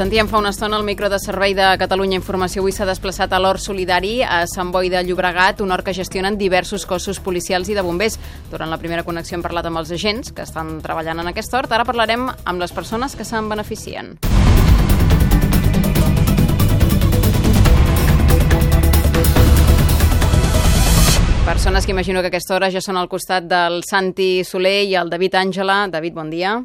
sentíem fa una estona el micro de servei de Catalunya Informació. Avui s'ha desplaçat a l'Hort Solidari a Sant Boi de Llobregat, un hort que gestionen diversos cossos policials i de bombers. Durant la primera connexió hem parlat amb els agents que estan treballant en aquest hort. Ara parlarem amb les persones que se'n beneficien. Persones que imagino que a aquesta hora ja són al costat del Santi Soler i el David Àngela. David, bon dia.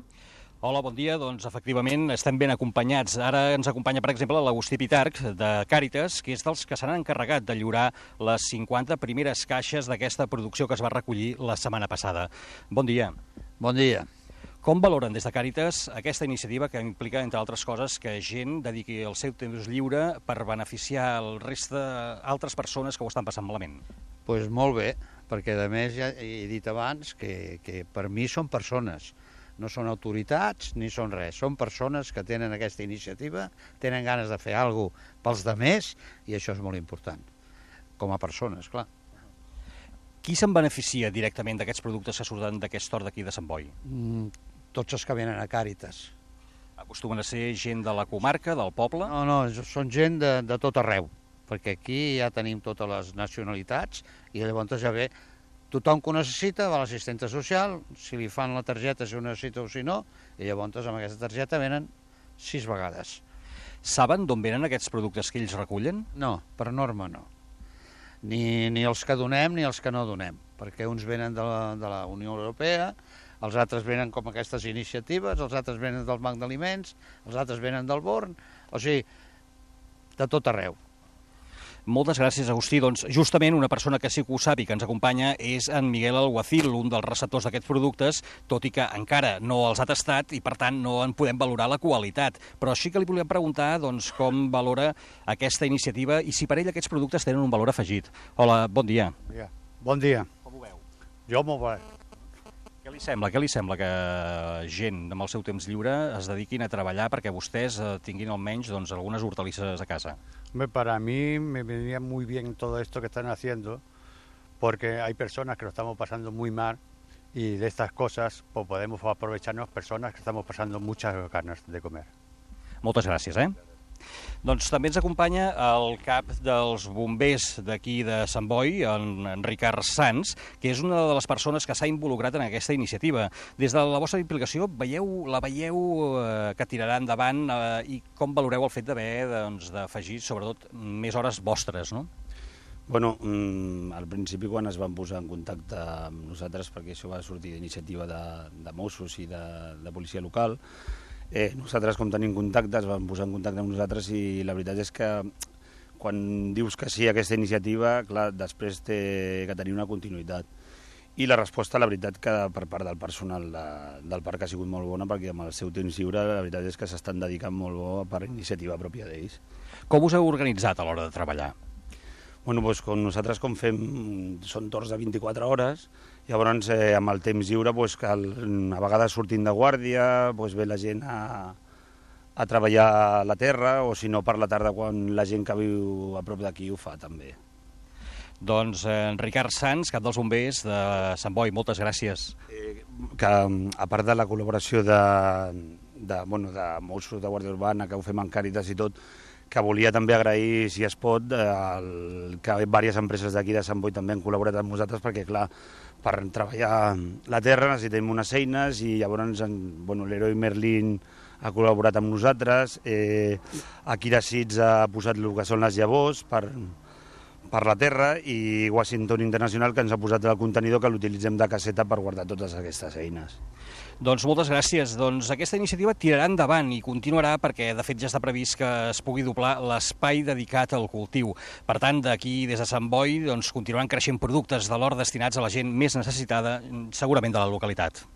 Hola, bon dia. Doncs efectivament estem ben acompanyats. Ara ens acompanya, per exemple, l'Agustí Pitarc de Càritas, que és dels que s'han encarregat de lliurar les 50 primeres caixes d'aquesta producció que es va recollir la setmana passada. Bon dia. Bon dia. Com valoren des de Càritas aquesta iniciativa que implica, entre altres coses, que gent dediqui el seu temps lliure per beneficiar el reste d'altres persones que ho estan passant malament? Doncs pues molt bé, perquè a més ja he dit abans que, que per mi són persones, no són autoritats ni són res, són persones que tenen aquesta iniciativa, tenen ganes de fer alguna cosa pels demés i això és molt important, com a persones, clar. Qui se'n beneficia directament d'aquests productes que surten d'aquest hort d'aquí de Sant Boi? Mm, tots els que venen a Càritas. Acostumen a ser gent de la comarca, del poble? No, no, són gent de, de tot arreu, perquè aquí ja tenim totes les nacionalitats i llavors ja ve tothom que ho necessita, va a l'assistenta social, si li fan la targeta si ho necessita o si no, i llavors amb aquesta targeta venen sis vegades. Saben d'on venen aquests productes que ells recullen? No, per norma no. Ni, ni els que donem ni els que no donem, perquè uns venen de la, de la Unió Europea, els altres venen com aquestes iniciatives, els altres venen del Banc d'Aliments, els altres venen del Born, o sigui, de tot arreu. Moltes gràcies, Agustí. Doncs justament una persona que sí que ho sap i que ens acompanya és en Miguel Alguacil, un dels receptors d'aquests productes, tot i que encara no els ha tastat i, per tant, no en podem valorar la qualitat. Però sí que li volíem preguntar doncs, com valora aquesta iniciativa i si per ell aquests productes tenen un valor afegit. Hola, bon dia. Ja. Bon dia. Com ho veu? Jo molt bé. Li sembla? Què li sembla que gent amb el seu temps lliure es dediquin a treballar perquè vostès eh, tinguin almenys doncs, algunes hortalisses a casa? Para mí me venía muy bien todo esto que están haciendo, porque hay personas que lo estamos pasando muy mal y de estas cosas pues, podemos aprovecharnos personas que estamos pasando muchas ganas de comer. Moltes gràcies, eh? Doncs també ens acompanya el cap dels bombers d'aquí de Sant Boi, en, en Ricard Sans, que és una de les persones que s'ha involucrat en aquesta iniciativa. Des de la vostra implicació, veieu, la veieu eh, que tirarà endavant eh, i com valoreu el fet d'haver doncs, d'afegir, doncs, sobretot, més hores vostres, no? Bueno, mm, al principi quan es van posar en contacte amb nosaltres, perquè això va sortir d'iniciativa de, de Mossos i de, de policia local, eh, nosaltres com tenim contacte es van posar en contacte amb nosaltres i la veritat és que quan dius que sí a aquesta iniciativa, clar, després té que tenir una continuïtat. I la resposta, la veritat, que per part del personal de, del parc ha sigut molt bona perquè amb el seu temps lliure la veritat és que s'estan dedicant molt bo per iniciativa pròpia d'ells. Com us heu organitzat a l'hora de treballar? Bueno, doncs, com nosaltres com fem, són torns de 24 hores, llavors eh, amb el temps lliure doncs, cal, a vegades sortint de guàrdia, doncs, ve la gent a, a treballar a la terra, o si no per la tarda quan la gent que viu a prop d'aquí ho fa també. Doncs eh, Ricard Sans, cap dels bombers de Sant Boi, moltes gràcies. Eh, que a part de la col·laboració de, de, bueno, de Mossos, de Guàrdia Urbana, que ho fem en Càritas i tot, que volia també agrair, si es pot, el, que diverses empreses d'aquí de Sant Boi també han col·laborat amb nosaltres perquè, clar, per treballar la terra necessitem unes eines i llavors en, bueno, l'heroi Merlin ha col·laborat amb nosaltres, eh, Akira Seeds ha posat el que són les llavors per, per la terra i Washington Internacional que ens ha posat el contenidor que l'utilitzem de caseta per guardar totes aquestes eines. Doncs moltes gràcies. Doncs aquesta iniciativa tirarà endavant i continuarà perquè, de fet, ja està previst que es pugui doblar l'espai dedicat al cultiu. Per tant, d'aquí, des de Sant Boi, doncs, continuaran creixent productes de l'or destinats a la gent més necessitada, segurament de la localitat.